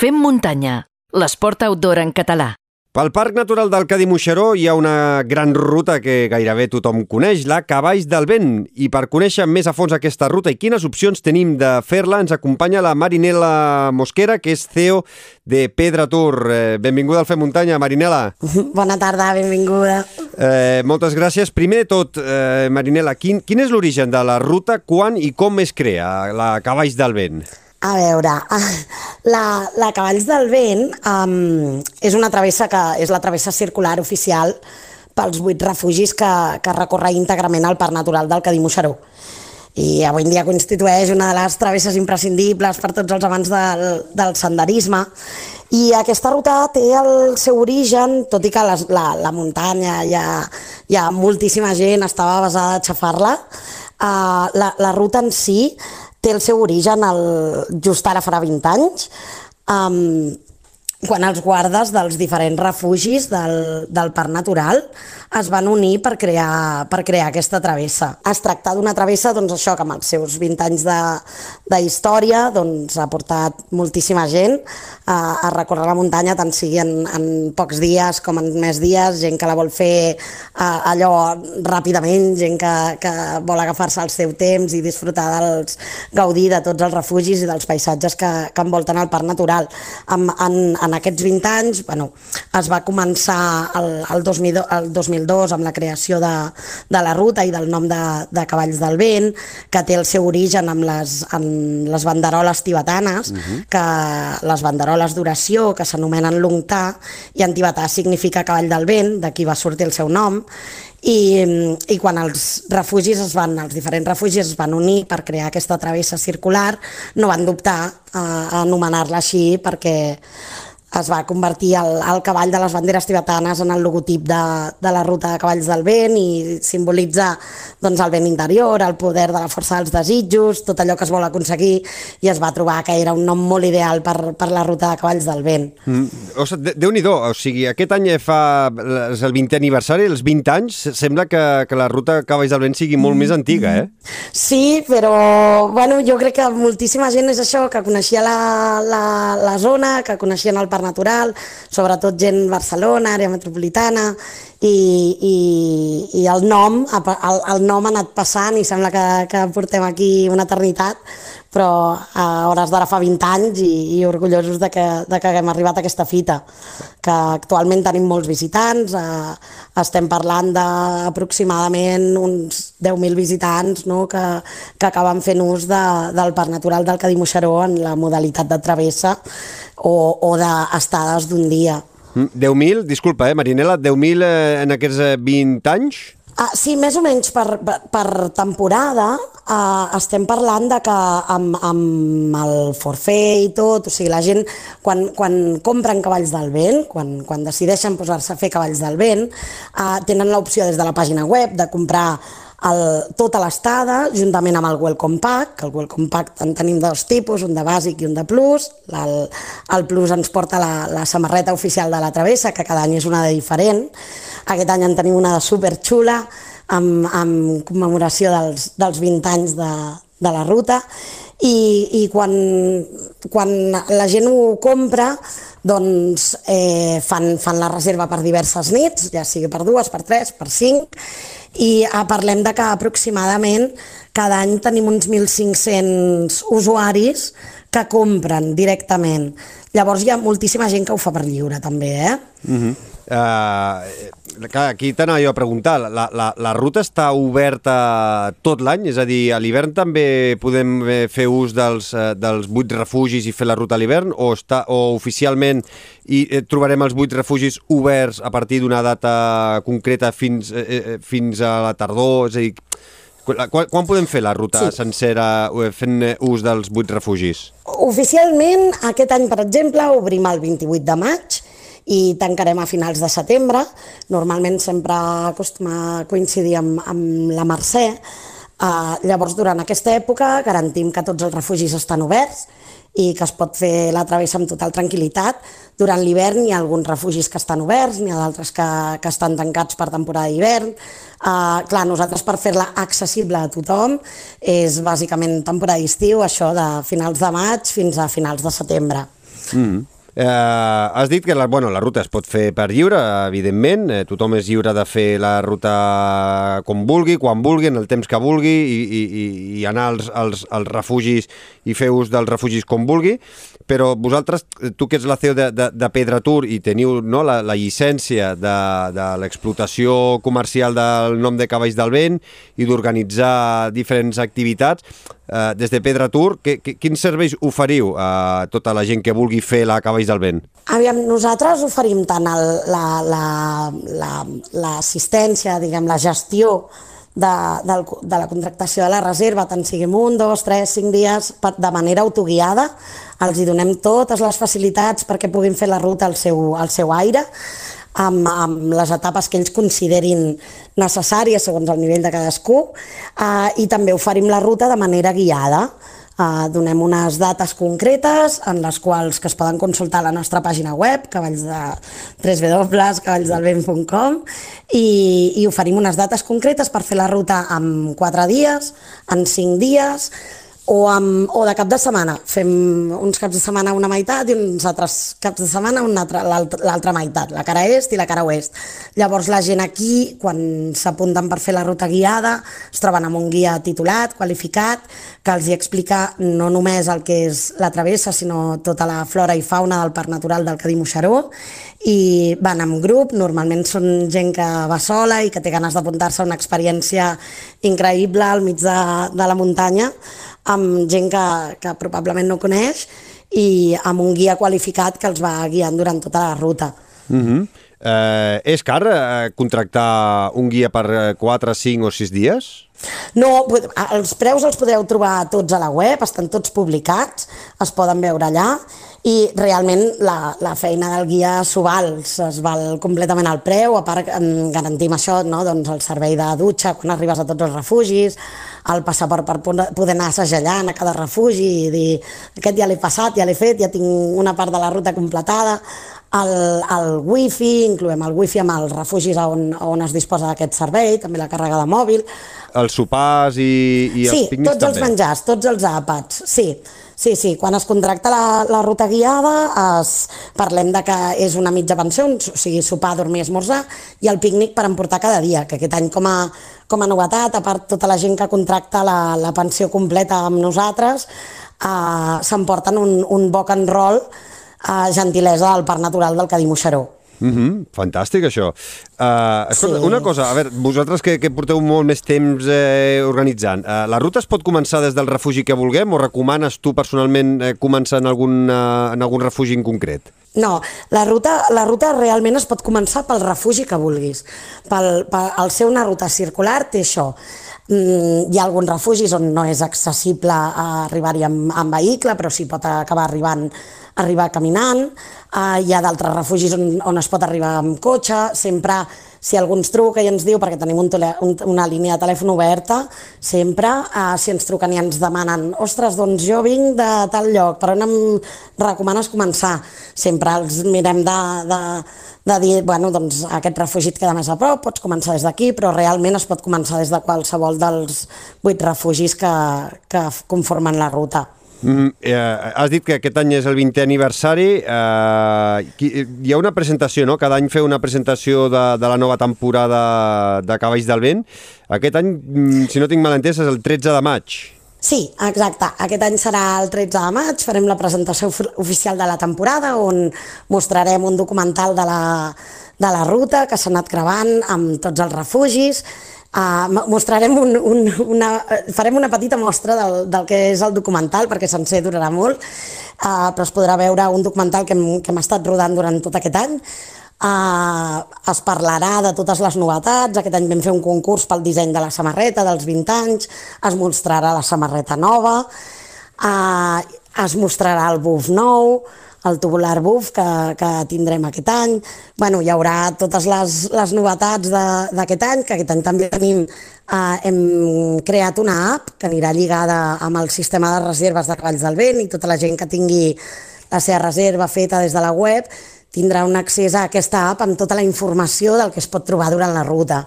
Fem muntanya, l'esport outdoor en català. Pel Parc Natural del Cadí Moixeró hi ha una gran ruta que gairebé tothom coneix, la Cavalls del Vent. I per conèixer més a fons aquesta ruta i quines opcions tenim de fer-la, ens acompanya la Marinela Mosquera, que és CEO de Pedra Tour. Eh, benvinguda al Fem Muntanya, Marinela. Bona tarda, benvinguda. Eh, moltes gràcies. Primer de tot, eh, Marinela, quin, quin és l'origen de la ruta, quan i com es crea la Cavalls del Vent? A veure, la, la Cavalls del Vent um, és una travessa que és la travessa circular oficial pels vuit refugis que, que recorre íntegrament el Parc Natural del Cadí Moixeró. I avui en dia constitueix una de les travesses imprescindibles per tots els amants del, del senderisme. I aquesta ruta té el seu origen, tot i que les, la, la muntanya hi ha moltíssima gent, estava basada a xafar-la, uh, la, la ruta en si té el seu origen el, just ara farà 20 anys, um, quan els guardes dels diferents refugis del, del Parc Natural es van unir per crear, per crear aquesta travessa. Es tracta d'una travessa doncs, això que amb els seus 20 anys de, de història doncs, ha portat moltíssima gent a, a recórrer la muntanya, tant sigui en, en pocs dies com en més dies, gent que la vol fer a, allò ràpidament, gent que, que vol agafar-se el seu temps i disfrutar dels, gaudir de tots els refugis i dels paisatges que, que envolten el parc natural. En, en, en aquests 20 anys bueno, es va començar el, el, 2000, el 2000 2002 amb la creació de, de la ruta i del nom de, de Cavalls del Vent, que té el seu origen amb les, amb les banderoles tibetanes, uh -huh. que les banderoles d'oració, que s'anomenen Lungtà, i en tibetà significa cavall del vent, d'aquí va sortir el seu nom, i, i quan els refugis es van, els diferents refugis es van unir per crear aquesta travessa circular, no van dubtar a, a anomenar-la així perquè es va convertir el, el cavall de les banderes tibetanes en el logotip de, de la ruta de cavalls del vent i simbolitza doncs, el vent interior, el poder de la força dels desitjos, tot allò que es vol aconseguir i es va trobar que era un nom molt ideal per, per la ruta de cavalls del vent. Mm, o sigui, Déu-n'hi-do, o sigui, aquest any fa és el 20è aniversari, els 20 anys, sembla que, que la ruta de cavalls del vent sigui molt mm. més antiga, eh? Sí, però bueno, jo crec que moltíssima gent és això, que coneixia la, la, la zona, que coneixien el parc parc natural, sobretot gent Barcelona, àrea metropolitana, i, i, i el, nom, el, el nom ha anat passant i sembla que, que portem aquí una eternitat, però a hores d'ara fa 20 anys i, i orgullosos de que, de que haguem arribat a aquesta fita, que actualment tenim molts visitants, eh, estem parlant d'aproximadament uns 10.000 visitants no, que, que acaben fent ús de, del Parc Natural del Cadí Moixeró en la modalitat de travessa o, o d'estades d'un dia. 10.000, mm, disculpa, eh, Marinela, 10.000 eh, en aquests 20 eh, anys? Ah, sí, més o menys per, per temporada eh, estem parlant de que amb, amb el forfè i tot, o sigui, la gent quan, quan compren cavalls del vent, quan, quan decideixen posar-se a fer cavalls del vent, eh, tenen l'opció des de la pàgina web de comprar el, tota l'estada juntament amb el Welcome Pack, que el Welcome Pack en tenim dos tipus, un de bàsic i un de plus. El, el plus ens porta la, la samarreta oficial de la travessa, que cada any és una de diferent. Aquest any en tenim una de superxula, amb, amb commemoració dels, dels 20 anys de, de la ruta, i, i quan, quan la gent ho compra, doncs eh, fan, fan la reserva per diverses nits, ja sigui per dues, per tres, per cinc, i eh, parlem de que aproximadament cada any tenim uns 1.500 usuaris que compren directament. Llavors hi ha moltíssima gent que ho fa per lliure també, eh? Uh -huh. uh, clar, aquí t'anava jo a preguntar, la, la, la ruta està oberta tot l'any? És a dir, a l'hivern també podem eh, fer ús dels, eh, dels vuit refugis i fer la ruta a l'hivern o, està, o oficialment i eh, trobarem els vuit refugis oberts a partir d'una data concreta fins, eh, fins a la tardor? És a dir, quan, quan podem fer la ruta sí. sencera fent ús dels vuit refugis? Oficialment, aquest any, per exemple, obrim el 28 de maig i tancarem a finals de setembre. Normalment sempre acostuma a coincidir amb, amb la Mercè. Uh, llavors, durant aquesta època, garantim que tots els refugis estan oberts i que es pot fer la travessa amb total tranquil·litat. Durant l'hivern hi ha alguns refugis que estan oberts, n'hi ha d'altres que, que estan tancats per temporada d'hivern. Uh, clar, nosaltres per fer-la accessible a tothom és bàsicament temporada d'estiu, això de finals de maig fins a finals de setembre. Mm. Eh, has dit que la, bueno, la ruta es pot fer per lliure, evidentment, eh, tothom és lliure de fer la ruta com vulgui, quan vulgui, en el temps que vulgui i, i, i anar als, als, als refugis i fer ús dels refugis com vulgui, però vosaltres, tu que ets la CEO de, de, de Pedratur i teniu no, la, la llicència de, de l'explotació comercial del nom de Cavalls del Vent i d'organitzar diferents activitats, eh, des de Pedratur, que, que, quins serveis oferiu a tota la gent que vulgui fer la Cavalls del Vent? Aviam, nosaltres oferim tant l'assistència, la, la, la, diguem, la gestió de, de, de la contractació de la reserva, tant siguin un, dos, tres, cinc dies, de manera autoguiada, els hi donem totes les facilitats perquè puguin fer la ruta al seu, al seu aire, amb, amb les etapes que ells considerin necessàries segons el nivell de cadascú eh, i també oferim la ruta de manera guiada. Uh, donem unes dates concretes en les quals que es poden consultar a la nostra pàgina web, cavalls de www.cavallsdelvent.com i, i oferim unes dates concretes per fer la ruta en 4 dies, en 5 dies, o, amb, o de cap de setmana. Fem uns caps de setmana una meitat i uns altres caps de setmana l'altra meitat, la cara est i la cara oest. Llavors la gent aquí, quan s'apunten per fer la ruta guiada, es troben amb un guia titulat, qualificat, que els hi explica no només el que és la travessa, sinó tota la flora i fauna del Parc Natural del Cadí Moixeró, i van en grup, normalment són gent que va sola i que té ganes d'apuntar-se a una experiència increïble al mig de, de la muntanya, amb gent que, que probablement no coneix i amb un guia qualificat que els va guiant durant tota la ruta. Mm -hmm. eh, és car eh, contractar un guia per 4, 5 o 6 dies? No, els preus els podeu trobar tots a la web, estan tots publicats, es poden veure allà i realment la, la feina del guia s'ho val, es val completament al preu, a part garantim això, no? doncs el servei de dutxa quan arribes a tots els refugis, el passaport per poder anar segellant a cada refugi i dir aquest ja l'he passat, ja l'he fet, ja tinc una part de la ruta completada, el, el wifi, incloem el wifi amb els refugis on, on es disposa d'aquest servei, també la càrrega de mòbil. Els sopars i, i els sí, pícnics tots també? els menjars, tots els àpats, sí. Sí, sí, quan es contracta la, la ruta guiada es, parlem de que és una mitja pensió, o sigui, sopar, dormir, esmorzar, i el pícnic per emportar cada dia, que aquest any com a, com a novetat, a part tota la gent que contracta la, la pensió completa amb nosaltres, eh, s'emporten un, un boc en roll eh, gentilesa del Parc Natural del Cadí Moixeró. Mm -hmm, fantàstic, això. Uh, escolta, sí. una cosa, a veure, vosaltres que, que porteu molt més temps eh, organitzant, uh, la ruta es pot començar des del refugi que vulguem o recomanes tu personalment eh, començar en algun, uh, en algun refugi en concret? No, la ruta, la ruta realment es pot començar pel refugi que vulguis. Pel, pel, el ser una ruta circular té això. Mm, hi ha alguns refugis on no és accessible arribar-hi amb, amb vehicle, però s'hi pot acabar arribant arribar caminant, eh, hi ha d'altres refugis on, on es pot arribar amb cotxe, sempre si algú ens truca i ens diu, perquè tenim un tele, un, una línia de telèfon oberta, sempre, eh, si ens truquen i ens demanen ostres, doncs jo vinc de tal lloc, per on em recomanes començar? Sempre els mirem de, de, de dir, bueno, doncs aquest refugi et queda més a prop, pots començar des d'aquí, però realment es pot començar des de qualsevol dels vuit refugis que, que conformen la ruta. Mm, eh, has dit que aquest any és el 20è aniversari. Eh, hi ha una presentació, no? Cada any feu una presentació de, de la nova temporada de Cavalls del Vent. Aquest any, mm, si no tinc mal entès, és el 13 de maig. Sí, exacte. Aquest any serà el 13 de maig, farem la presentació oficial de la temporada on mostrarem un documental de la, de la ruta que s'ha anat gravant amb tots els refugis Uh, mostrarem un, un, una, farem una petita mostra del, del que és el documental, perquè sencer durarà molt, uh, però es podrà veure un documental que hem, que hem estat rodant durant tot aquest any. Uh, es parlarà de totes les novetats, aquest any vam fer un concurs pel disseny de la samarreta dels 20 anys, es mostrarà la samarreta nova, uh, es mostrarà el buf nou, el tubular buff que, que tindrem aquest any. Bueno, hi haurà totes les, les novetats d'aquest any, que aquest any també tenim, eh, hem creat una app que anirà lligada amb el sistema de reserves de Cavalls del Vent i tota la gent que tingui la seva reserva feta des de la web tindrà un accés a aquesta app amb tota la informació del que es pot trobar durant la ruta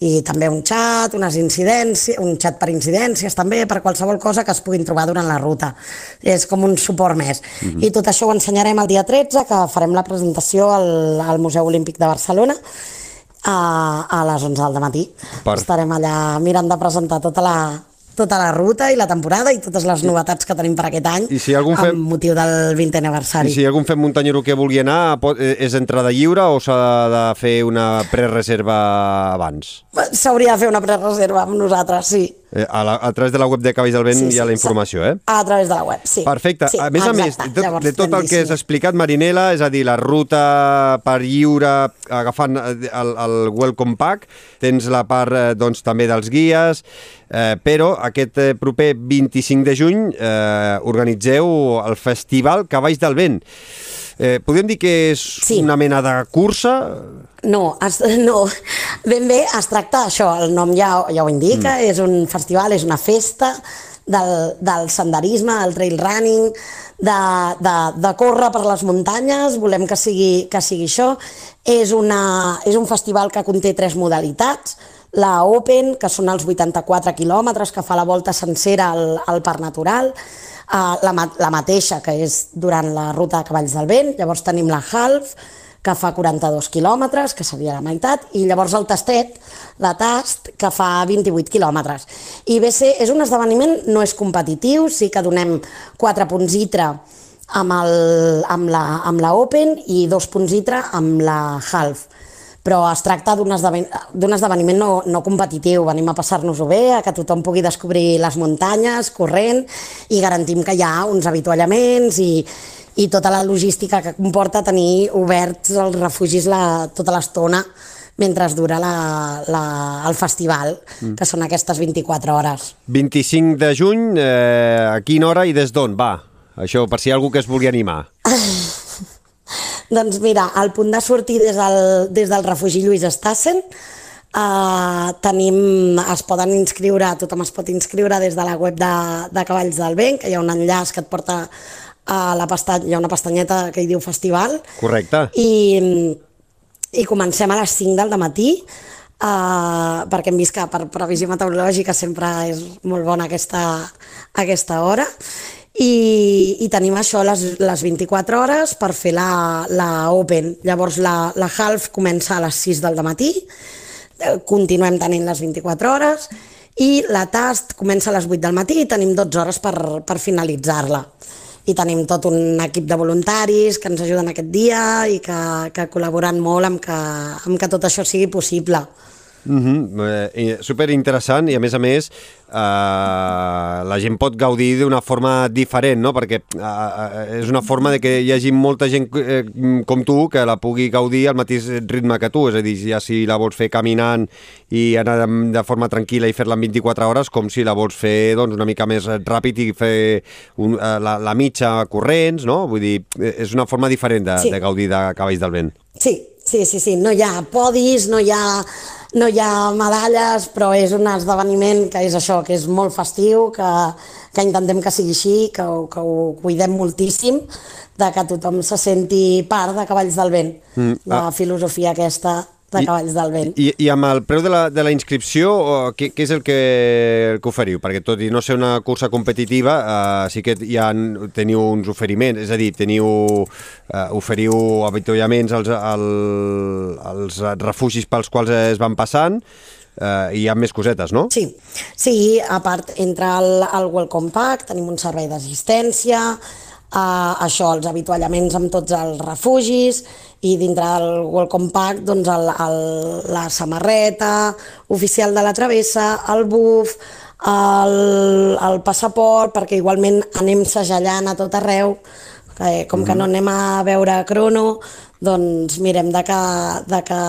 i també un xat, unes incidències, un xat per incidències també, per qualsevol cosa que es puguin trobar durant la ruta. És com un suport més. Mm -hmm. I tot això ho ensenyarem el dia 13, que farem la presentació al, al Museu Olímpic de Barcelona, a, a les 11 del matí. Per- Estarem allà mirant de presentar tota la, tota la ruta i la temporada i totes les novetats que tenim per aquest any I si algun amb fem- motiu del 20è aniversari. I si algun fem muntanyero que vulgui anar, pot, eh, és entrada lliure o s'ha de fer una prereserva abans? S'hauria de fer una prereserva amb nosaltres, sí. Eh, a, la, a través de la web de Cavalls del Vent sí, hi ha la sí, informació, eh? A través de la web, sí. Perfecte. Sí, a més a més, exacte. de tot, Llavors, de tot el que has explicat, Marinela, és a dir, la ruta per lliure, agafant eh, el, el Welcome Pack, tens la part eh, doncs, també dels guies, eh, però aquest eh, proper 25 de juny eh, organitzeu el Festival Cavalls del Vent. Eh, podríem dir que és Sí. una mena de cursa? No, es, no, ben bé es tracta això, el nom ja, ja ho indica, mm. és un festival, és una festa del, del senderisme, del trail running, de, de, de córrer per les muntanyes, volem que sigui, que sigui això. És, una, és un festival que conté tres modalitats, la Open, que són els 84 quilòmetres, que fa la volta sencera al, al Parc Natural, uh, la, la mateixa, que és durant la ruta de Cavalls del Vent, llavors tenim la Half, que fa 42 quilòmetres, que seria la meitat, i llavors el tastet, la tast, que fa 28 quilòmetres. I bé ser, és un esdeveniment, no és competitiu, sí que donem 4 punts ITRA amb, el, amb, la, amb la Open i 2 punts ITRA amb la Half però es tracta d'un esdeven d'un esdeveniment no, no competitiu, venim a passar-nos-ho bé, a que tothom pugui descobrir les muntanyes corrent i garantim que hi ha uns avituallaments i, i tota la logística que comporta tenir oberts els refugis la, tota l'estona mentre dura la, la, el festival, mm. que són aquestes 24 hores. 25 de juny, eh, a quina hora i des d'on? Va, això, per si hi ha algú que es vulgui animar. Doncs mira, el punt de sortir des del, des del refugi Lluís Estassen, uh, tenim, es poden inscriure, tothom es pot inscriure des de la web de, de Cavalls del Vent, que hi ha un enllaç que et porta a la pestanya, hi ha una pestanyeta que hi diu festival, Correcte. i, i comencem a les 5 del matí, uh, perquè hem vist que per previsió meteorològica sempre és molt bona aquesta, aquesta hora, i, i tenim això les, les 24 hores per fer la, la Open. Llavors la, la Half comença a les 6 del matí, eh, continuem tenint les 24 hores, i la Tast comença a les 8 del matí i tenim 12 hores per, per finalitzar-la. I tenim tot un equip de voluntaris que ens ajuden aquest dia i que, que col·laboren molt amb que, amb que tot això sigui possible. Mm -hmm. eh, super interessant i a més a més eh, la gent pot gaudir d'una forma diferent, no? perquè eh, és una forma de que hi hagi molta gent eh, com tu que la pugui gaudir al mateix ritme que tu, és a dir, ja si la vols fer caminant i anar de, de forma tranquil·la i fer-la en 24 hores, com si la vols fer doncs, una mica més ràpid i fer un, eh, la, la mitja corrents, no? Vull dir, eh, és una forma diferent de, Sí. de gaudir de cavalls del vent. Sí, sí, sí, sí, no hi ha podis, no hi ha, no hi ha medalles, però és un esdeveniment que és això, que és molt festiu, que, que intentem que sigui així, que, que ho cuidem moltíssim, de que tothom se senti part de Cavalls del Vent, Mm, mm, la ah. filosofia aquesta de Cavalls del Vent. I, I amb el preu de la, de la inscripció, què, què és el que, el que oferiu? Perquè tot i no ser una cursa competitiva, eh, sí que ha, teniu uns oferiments, és a dir, teniu, eh, oferiu avituallaments als, al, als refugis pels quals es van passant, eh, i hi ha més cosetes, no? Sí, sí, a part, entre el, el Welcome Pack tenim un servei d'assistència, uh, això, els avituallaments amb tots els refugis, i dintre del Welcome Pack, doncs, el, el, la samarreta oficial de la travessa, el buf, el, el passaport, perquè igualment anem segellant a tot arreu, que, com que no anem a veure crono, doncs mirem de que, de que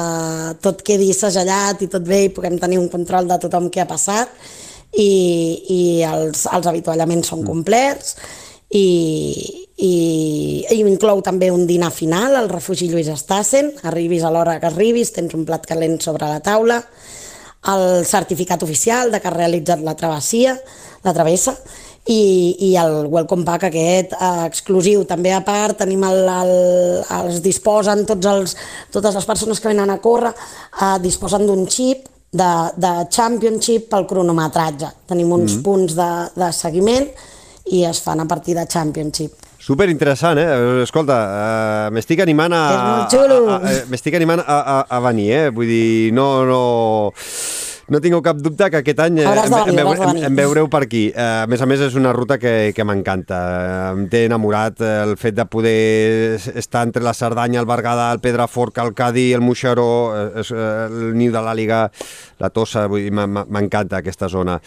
tot quedi segellat i tot bé i puguem tenir un control de tothom que ha passat. I, i els, els avituallaments són complets i, i, i inclou també un dinar final al refugi Lluís Estassen, arribis a l'hora que arribis, tens un plat calent sobre la taula, el certificat oficial de que has realitzat la travessia, la travessa, i, i el Welcome Pack aquest eh, exclusiu. També a part tenim el, el, els disposen tots els, totes les persones que venen a córrer, eh, disposen d'un xip de, de Championship pel cronometratge. Tenim uns mm. punts de, de seguiment i es fan a partir de Championship. Super interessant, eh? Escolta, uh, m'estic animant a... És molt xulo. a- M'estic animant a, a, a venir, eh? Vull dir, no... no... No tingueu cap dubte que aquest any eh, em, em, em, em veureu per aquí. Eh, a més a més, és una ruta que, que m'encanta. Eh, Em té enamorat el fet de poder estar entre la Cerdanya, el Berguedà, el Pedraforca, el Cadí, el Moixeró, el niu de l'Àliga, la Tossa, m'encanta aquesta zona.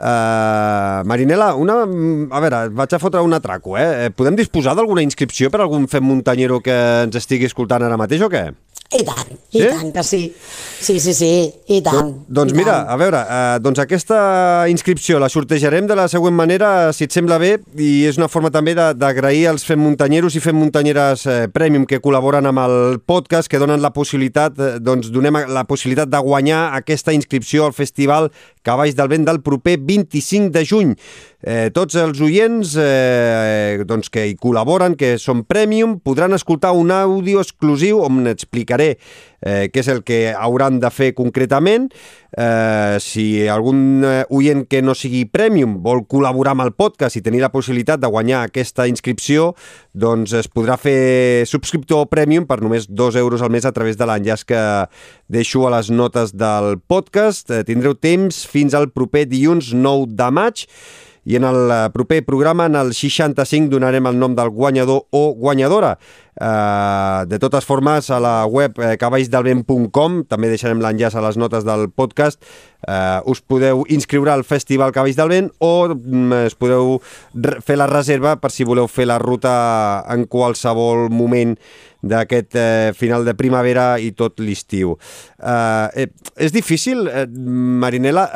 Uh, Marinela, una, a veure, vaig a fotre un atraco, eh? Podem disposar d'alguna inscripció per algun fem muntanyero que ens estigui escoltant ara mateix o què? I tant, i Sí? tant que sí. Sí, sí, sí, i tant. Doncs i mira, tant. a veure, eh, doncs aquesta inscripció la sortejarem de la següent manera, si et sembla bé, i és una forma també de- d'agrair als fem muntanyeros i fem muntanyeres eh, Premium que col·laboren amb el podcast, que donen la possibilitat, eh, doncs donem la possibilitat de guanyar aquesta inscripció al festival Cavalls del Vent del proper 25 de juny. Eh, tots els oients eh, doncs que hi col·laboren, que són Premium, podran escoltar un àudio exclusiu on explicaré eh, què és el que hauran de fer concretament. Eh, si algun eh, oient que no sigui Premium vol col·laborar amb el podcast i tenir la possibilitat de guanyar aquesta inscripció, doncs es podrà fer subscriptor Premium per només 2 euros al mes a través de l'enllaç que deixo a les notes del podcast. Eh, tindreu temps fins al proper dilluns 9 de maig i en el eh, proper programa, en el 65, donarem el nom del guanyador o guanyadora. Uh, de totes formes, a la web eh, cavalls.delvent.com, també deixarem l'enllaç a les notes del podcast, uh, us podeu inscriure al Festival Cavalls del Vent o mm, es podeu fer la reserva per si voleu fer la ruta en qualsevol moment d'aquest eh, final de primavera i tot l'estiu. Eh, eh, és difícil, eh, Marinela,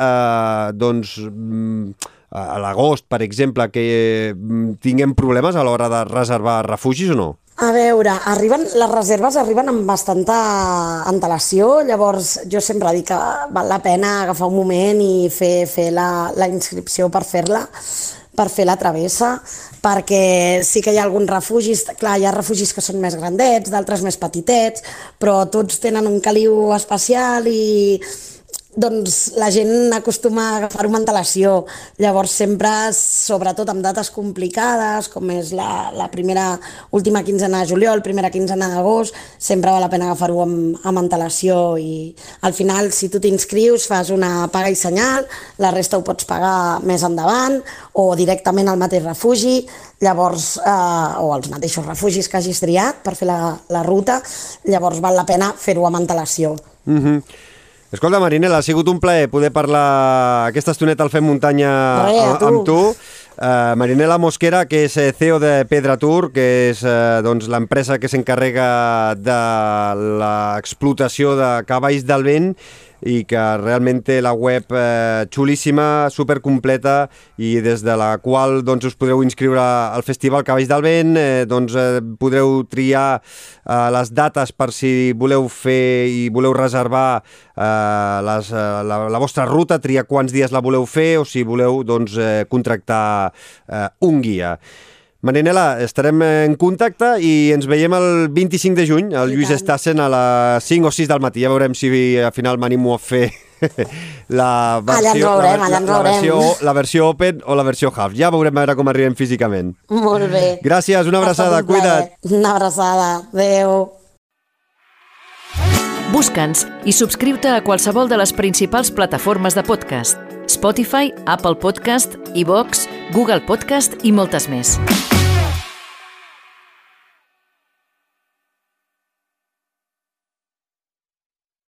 doncs, mm, a l'agost, per exemple, que mm, tinguem problemes a l'hora de reservar refugis o no? A veure, arriben, les reserves arriben amb bastanta antelació, llavors jo sempre dic que val la pena agafar un moment i fer, fer la, la inscripció per fer-la, per fer la travessa, perquè sí que hi ha alguns refugis, clar, hi ha refugis que són més grandets, d'altres més petitets, però tots tenen un caliu especial i doncs la gent acostuma a agafar-ho amb antelació. Llavors sempre, sobretot amb dates complicades, com és la, la primera, última quinzena de juliol, primera quinzena d'agost, sempre val la pena agafar-ho amb, amb antelació i al final, si tu t'inscrius, fas una paga i senyal, la resta ho pots pagar més endavant o directament al mateix refugi, llavors, eh, o als mateixos refugis que hagis triat per fer la, la ruta, llavors val la pena fer-ho amb antelació. Mm -hmm. Escolta, Marinela, ha sigut un plaer poder parlar aquesta estoneta al Fem Muntanya a- tu. amb tu. Uh, Marinela Mosquera, que és eh, CEO de Pedra Tour, que és uh, doncs, l'empresa que s'encarrega de l'explotació de cavalls del vent i que realment té la web eh, xulíssima, supercompleta i des de la qual doncs, us podreu inscriure al Festival Cavalls del Vent, eh, doncs, eh, podreu triar eh, les dates per si voleu fer i voleu reservar eh, les, eh, la, la vostra ruta, triar quants dies la voleu fer o si voleu doncs, eh, contractar eh, un guia. Marinela, estarem en contacte i ens veiem el 25 de juny, al I Lluís tant. Estassen a les 5 o 6 del matí. Ja veurem si al final m'animo a fer la versió, veurem, la, la, veurem. versió, la versió open o la versió half. Ja veurem a veure com arribem físicament. Molt bé. Gràcies, una abraçada, un cuida't. Una abraçada, adeu. Busca'ns i subscriu-te a qualsevol de les principals plataformes de podcast. Spotify, Apple Podcast, iVox, Google Podcast i moltes més.